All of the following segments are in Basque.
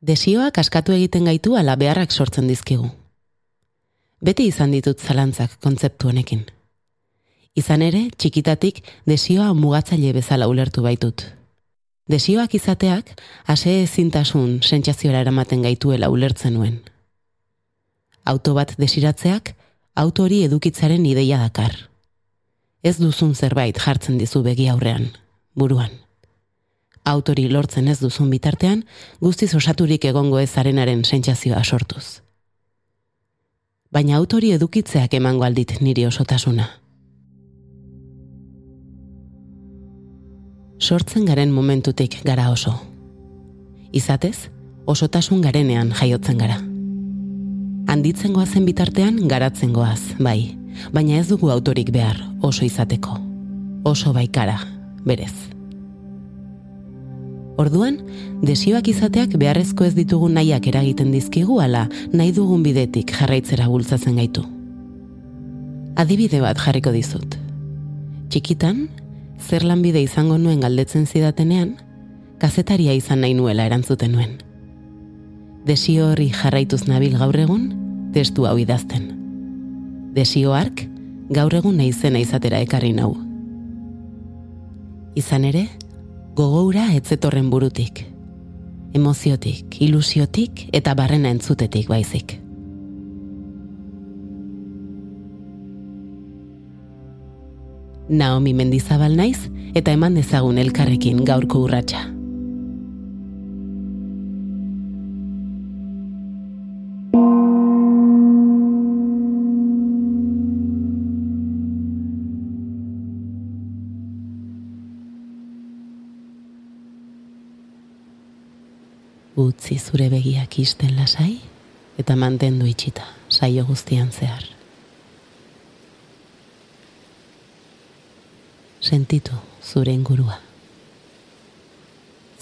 Desioak askatu egiten gaitu ala beharrak sortzen dizkigu. Beti izan ditut zalantzak kontzeptu honekin. Izan ere, txikitatik desioa mugatzaile bezala ulertu baitut. Desioak izateak, ase ezintasun sentsazioa eramaten gaituela ulertzen nuen. Auto bat desiratzeak, auto hori edukitzaren ideia dakar. Ez duzun zerbait jartzen dizu begi aurrean, buruan autori lortzen ez duzun bitartean, guztiz osaturik egongo ez arenaren sentsazioa sortuz. Baina autori edukitzeak emango aldit niri osotasuna. Sortzen garen momentutik gara oso. Izatez, osotasun garenean jaiotzen gara. Handitzen goazen bitartean garatzen goaz, bai, baina ez dugu autorik behar oso izateko. Oso baikara, berez. Orduan, desioak izateak beharrezko ez ditugu nahiak eragiten dizkigu ala nahi dugun bidetik jarraitzera bultzatzen gaitu. Adibide bat jarriko dizut. Txikitan, zer lanbide izango nuen galdetzen zidatenean, kazetaria izan nahi nuela erantzuten nuen. Desio horri jarraituz nabil gaur egun, testu hau idazten. Desio ark, gaur egun nahi zena izatera ekarri nau. Izan ere, gogoura etzetorren burutik. Emoziotik, ilusiotik eta barrena entzutetik baizik. Naomi mendizabal naiz eta eman dezagun elkarrekin gaurko urratsa. Utzi zure begiak isten lasai eta mantendu itxita saio guztian zehar. Sentitu zure ingurua.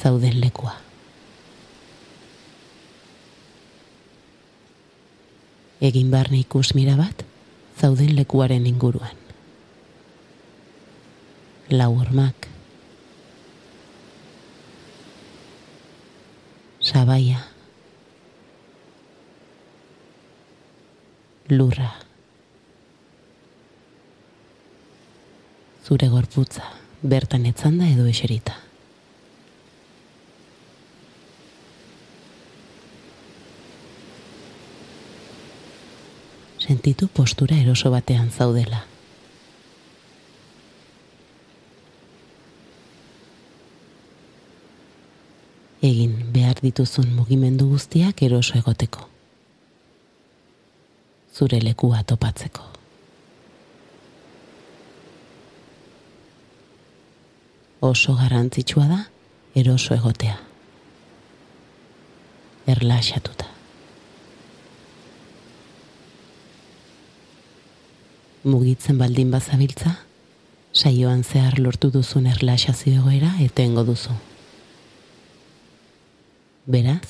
Zauden lekua. Egin barne ikus mira bat, zauden lekuaren inguruan. Lau hormak, sabaia. Lurra. Zure gorputza, bertan etzanda edo eserita. Sentitu postura eroso batean zaudela. egin behar dituzun mugimendu guztiak eroso egoteko. Zure lekua topatzeko. Oso garrantzitsua da eroso egotea. Erlaxatuta. Mugitzen baldin bazabiltza, saioan zehar lortu duzun erlaxazio egoera etengo duzu. Beraz,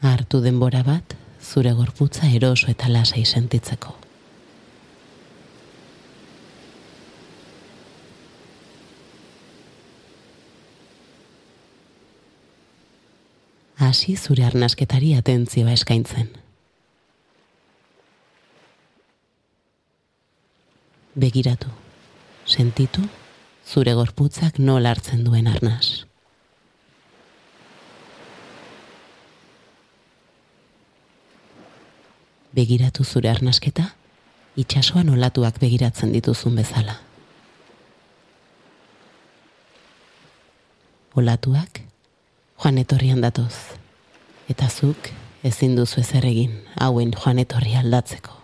hartu denbora bat zure gorputza eroso eta lasai sentitzeko. Hasi zure arnasketari atentzioa eskaintzen. Begiratu, sentitu, zure gorputzak nola hartzen duen arnas. Begiratu zure arnasketa, itxasoan olatuak begiratzen dituzun bezala. Olatuak, joan etorrian datoz, eta zuk ezin duzu ezer egin hauen joan etorri aldatzeko.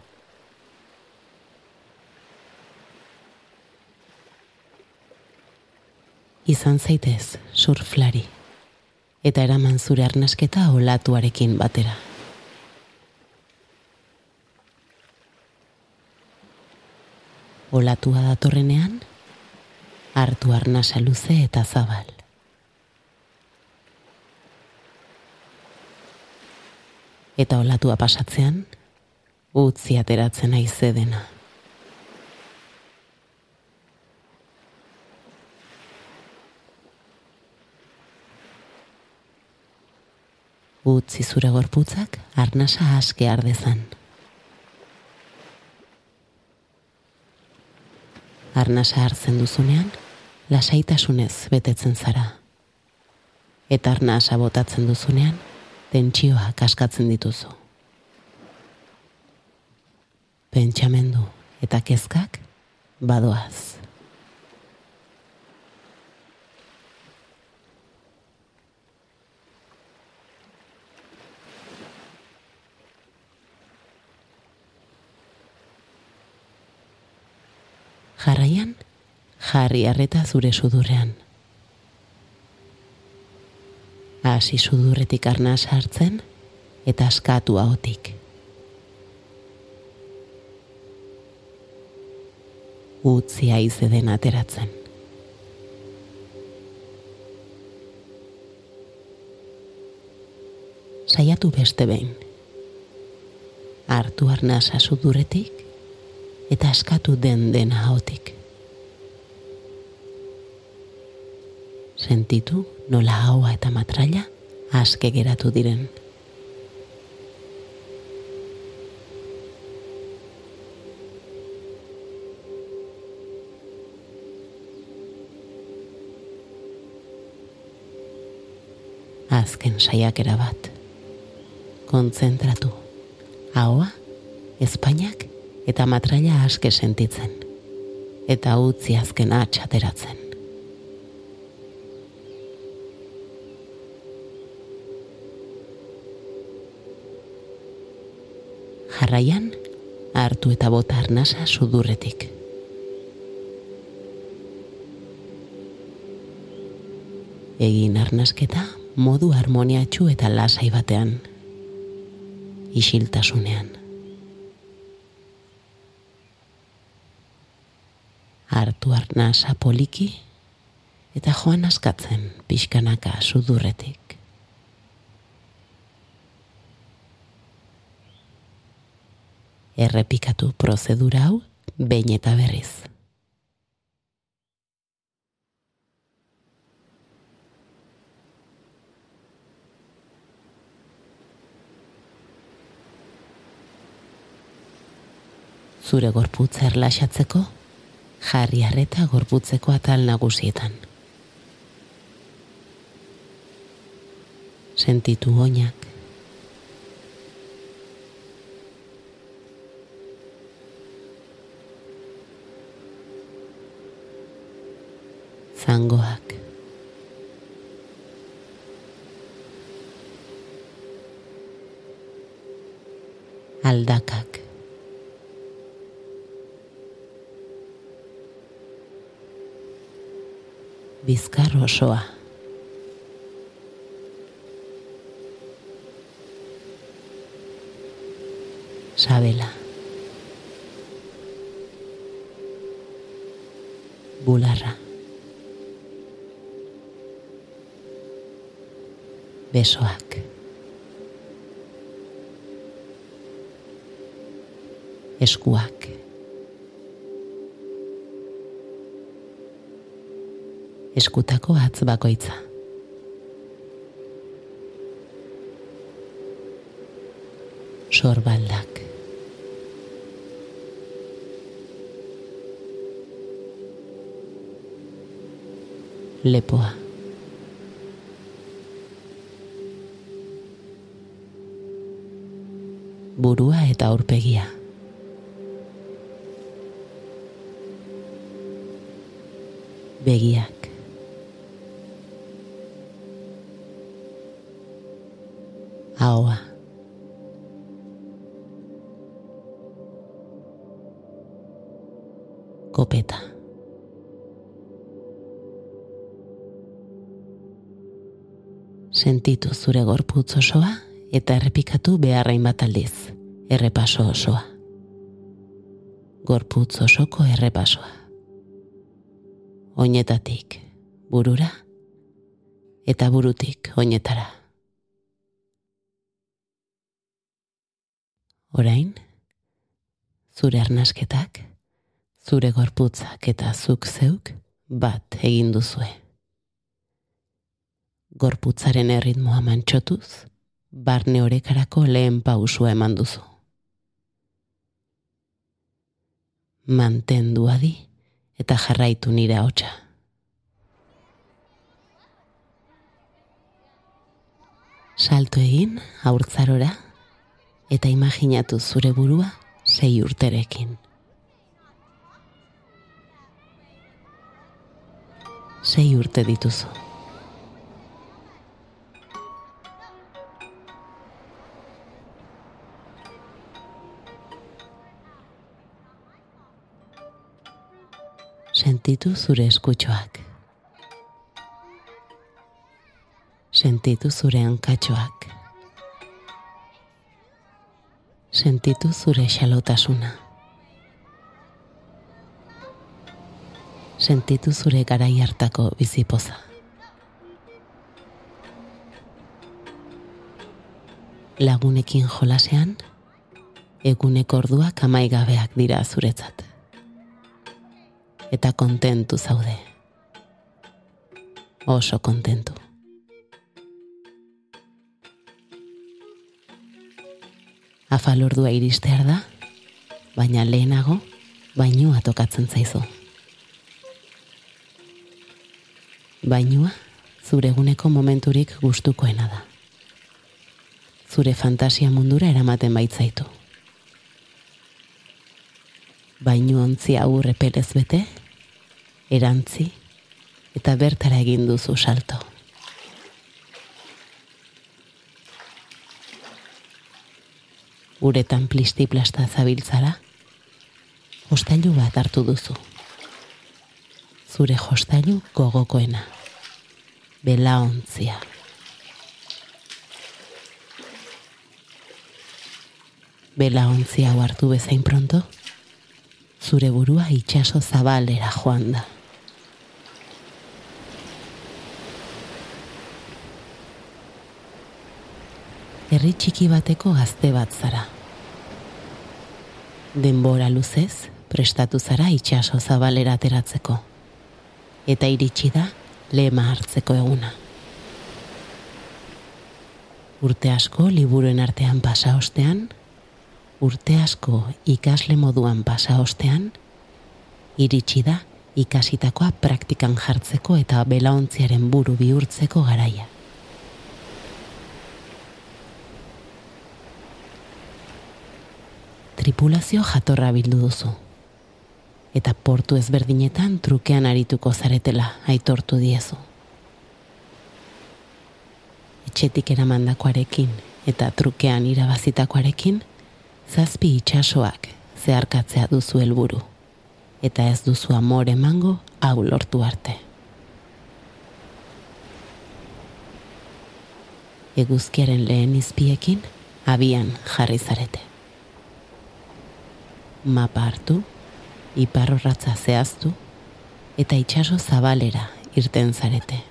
Izan zaitez surflari, eta eraman zure arnasketa olatuarekin batera. Olatua datorrenean, hartu arnasa luze eta zabal. Eta olatua pasatzean, utzi ateratzen aize dena. Utzi zure gorputzak arnasa aske ardezan. Arnasa hartzen duzunean, lasaitasunez betetzen zara. Eta arnasa botatzen duzunean, tentsioa kaskatzen dituzu. Pentsamendu eta kezkak badoaz. Jarraian, jarri arreta zure sudurrean. Hasi sudurretik arna sartzen eta askatu ahotik. Utzi aize den ateratzen. Saiatu beste behin. Artu arnasa sudurretik eta askatu den den haotik. Sentitu nola haua eta matraila aske geratu diren. Azken saiakera bat. Kontzentratu. Ahoa, Espainiak eta matraila aske sentitzen. Eta utzi azken atxateratzen. Jarraian, hartu eta bota arnasa sudurretik. Egin arnasketa modu harmoniatxu eta lasai batean. Isiltasunean. hartu arnasa poliki eta joan askatzen pixkanaka sudurretik. Errepikatu prozedura hau behin eta berriz. Zure gorputza erlaxatzeko jarri arreta gorputzeko atal nagusietan. Sentitu oinak. Zangoak. Aldakak. bizkar osoa. Sabela. Besoak. Eskuak. eskutako atz bakoitza. Sorbaldak. Lepoa. Burua eta aurpegia. Begiak. ahoa. Kopeta. Sentitu zure gorputz osoa eta errepikatu beharrain bat aldiz. Errepaso osoa. Gorputz osoko errepasoa. Oinetatik burura eta burutik oinetara. Orain, zure arnasketak, zure gorputzak eta zuk zeuk bat egin duzue. Gorputzaren erritmoa mantxotuz, barne horekarako lehen pausua eman duzu. Mantendu adi eta jarraitu nire hotxa. Salto egin aurtzarora eta imaginatu zure burua sei urterekin. Sei urte dituzu. Sentitu zure eskutxoak. Sentitu zure hankatxoak. Sentitu zure xalotasuna. Sentitu zure garai hartako bizipoza. Lagunekin jolasean, eguneko orduak amaigabeak dira zuretzat eta kontentu zaude. Oso kontentu. Afalordua iristear da, baina lehenago bainua tokatzen zaizu. Bainua zure eguneko momenturik gustukoena da. Zure fantasia mundura eramaten baitzaitu bainu ontzi hau repelez bete, erantzi eta bertara egin duzu salto. Uretan plisti plasta zabiltzara, hostailu bat hartu duzu. Zure hostailu gogokoena, bela ontzia. Bela ontzia hartu bezain pronto, zure burua itxaso zabalera joan da. Herri txiki bateko gazte bat zara. Denbora luzez, prestatu zara itxaso zabalera ateratzeko. Eta iritsi da, lema hartzeko eguna. Urte asko liburuen artean pasa ostean, urte asko ikasle moduan pasa ostean, iritsi da ikasitakoa praktikan jartzeko eta belaontziaren buru bihurtzeko garaia. Tripulazio jatorra bildu duzu. Eta portu ezberdinetan trukean arituko zaretela aitortu diezu. Etxetik eramandakoarekin eta trukean irabazitakoarekin, zazpi itxasoak zeharkatzea duzu helburu eta ez duzu amore emango hau lortu arte. Eguzkiaren lehen izpiekin abian jarri zarete. Mapa hartu, iparrorratza zehaztu eta itxaso zabalera irten zarete.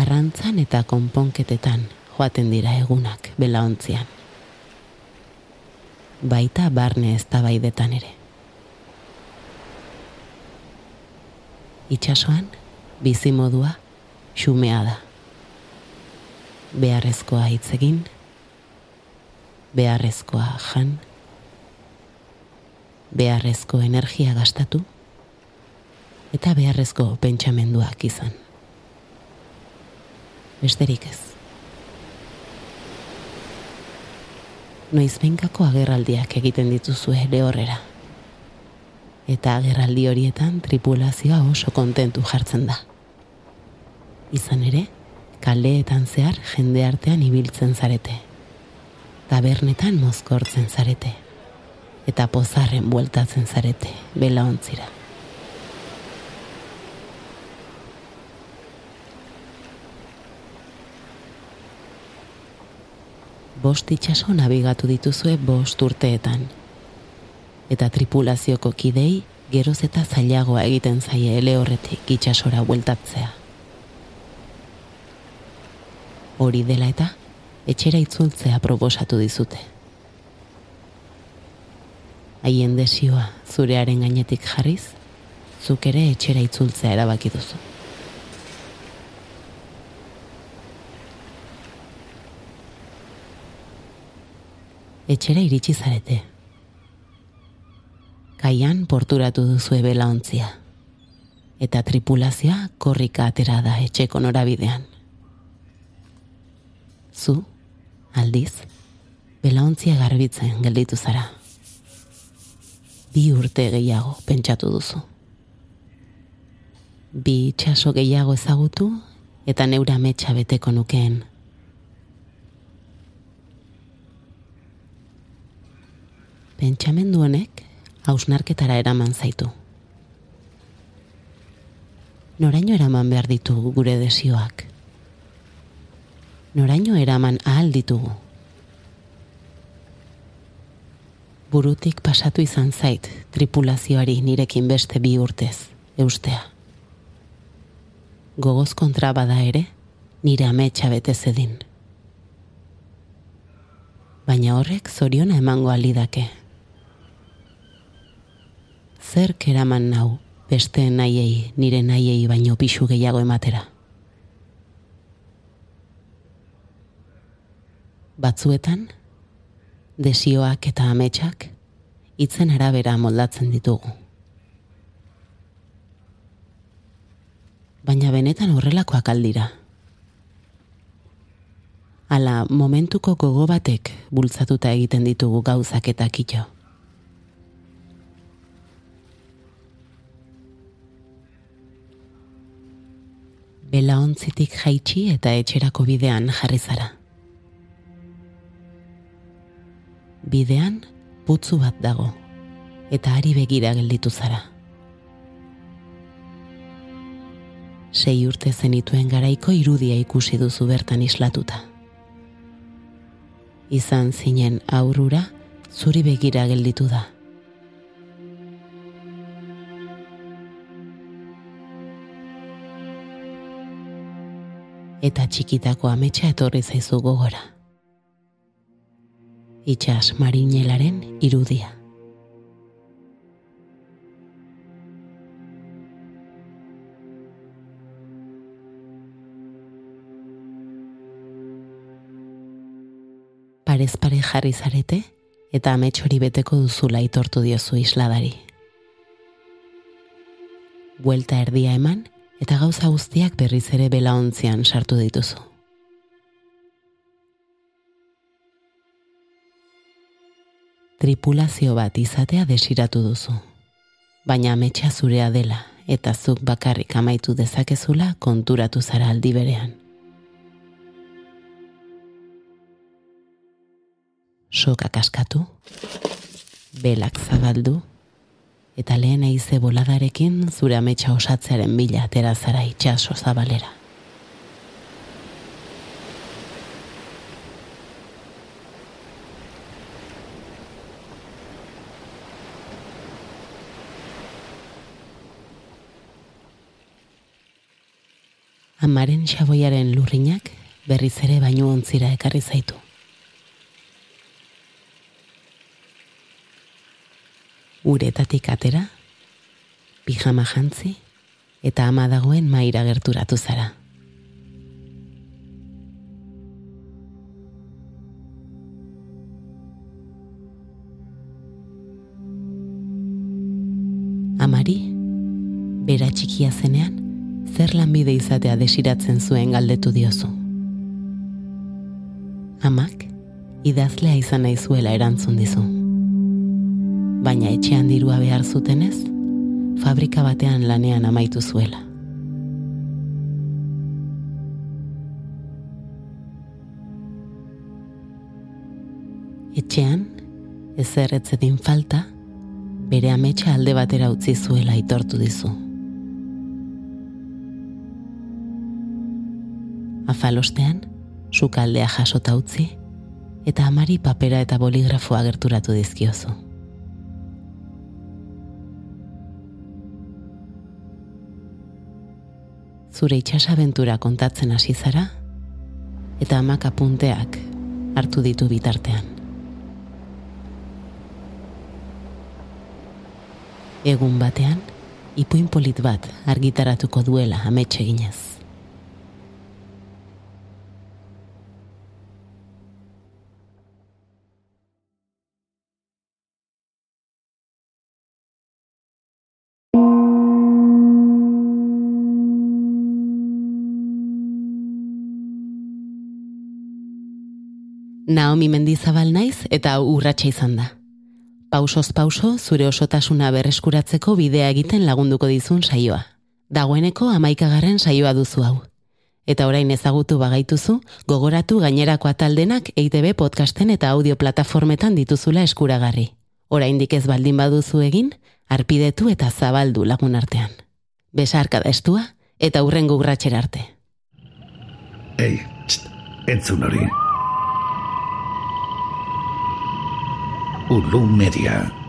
Arrantzan eta konponketetan joaten dira egunak belaontzian. Baita barne ez baidetan ere. Itxasoan, bizimodua, xumea da. Beharrezkoa hitz egin, beharrezkoa jan, beharrezko energia gastatu, eta beharrezko pentsamenduak izan. Besterik ez. Noizbenkako agerraldiak egiten dituzu ere horrera. Eta agerraldi horietan tripulazioa oso kontentu jartzen da. Izan ere, kaleetan zehar jende artean ibiltzen zarete. Tabernetan mozkortzen zarete. Eta pozarren bueltatzen zarete, bela bost itxaso nabigatu dituzue bost urteetan. Eta tripulazioko kidei geroz eta zailagoa egiten zaie ele horretik itxasora bueltatzea. Hori dela eta etxera itzultzea proposatu dizute. Haien desioa zurearen gainetik jarriz, zuk ere etxera itzultzea erabaki duzu. Etxera iritsi zarete. Kaian porturatu duzu ebela ontzia, eta tripulazioa korrika atera da etxeko norabidean. Zu, aldiz, belaontzia garbitzen gelditu zara. Bi urte gehiago pentsatu duzu. Bi itxaso gehiago ezagutu eta neura metxa beteko nukeen. Pentsamendu honek hausnarketara eraman zaitu. Noraino eraman behar ditugu gure desioak. Noraino eraman ahal ditugu. Burutik pasatu izan zait tripulazioari nirekin beste bi urtez, eustea. Gogoz kontra bada ere, nire ametsa bete zedin. Baina horrek zoriona emango alidake zer keraman nau beste nahiei, nire nahiei baino pixu gehiago ematera. Batzuetan, desioak eta ametsak, itzen arabera moldatzen ditugu. Baina benetan horrelakoak aldira. Ala, momentuko gogo batek bultzatuta egiten ditugu gauzak eta kito. Bela ontzitik jaitsi eta etxerako bidean jarri zara. Bidean putzu bat dago eta ari begira gelditu zara. Sei urte zenituen garaiko irudia ikusi duzu bertan islatuta. Izan zinen aurrura zuri begira gelditu da. Eta txikitako ametsa etorri zaizu gogora. Itxas marinelaren irudia. Parez pare jarri zarete eta ametsori beteko duzula itortu diozu isladari. Buelta erdia eman eta gauza guztiak berriz ere bela ontzian sartu dituzu. Tripulazio bat izatea desiratu duzu, baina ametsa zurea dela eta zuk bakarrik amaitu dezakezula konturatu zara aldi berean. Sokak askatu, belak zabaldu, eta lehen eize boladarekin zure ametsa osatzearen bila atera zara itxaso zabalera. Amaren xaboiaren lurrinak berriz ere baino ontzira ekarri zaitu. Uretatik atera, pijama jantzi eta ama dagoen maira gerturatu zara. Amari, bera txikia zenean, zer lanbide izatea desiratzen zuen galdetu diozu. Amak, idazlea izan nahi zuela erantzun dizu baina etxean dirua behar zutenez, fabrika batean lanean amaitu zuela. Etxean, ez erretzedin falta, bere ametsa alde batera utzi zuela itortu dizu. Afalostean, sukaldea jasota utzi, eta amari papera eta boligrafoa gerturatu dizkiozu. Zure itxasabentura kontatzen hasi zara eta amak apunteak hartu ditu bitartean. Egun batean, ipuin polit bat argitaratuko duela ametxe ginez. Naomi Mendizabal naiz eta urratsa izan da. Pausoz pauso zure osotasuna berreskuratzeko bidea egiten lagunduko dizun saioa. Dagoeneko amaikagarren saioa duzu hau. Eta orain ezagutu bagaituzu, gogoratu gainerako ataldenak EITB podcasten eta audio plataformetan dituzula eskuragarri. Oraindik ez baldin baduzu egin, arpidetu eta zabaldu lagun artean. Besarka estua eta hurrengo urratxera arte. Ei, txt, entzun hori. Ulum Media.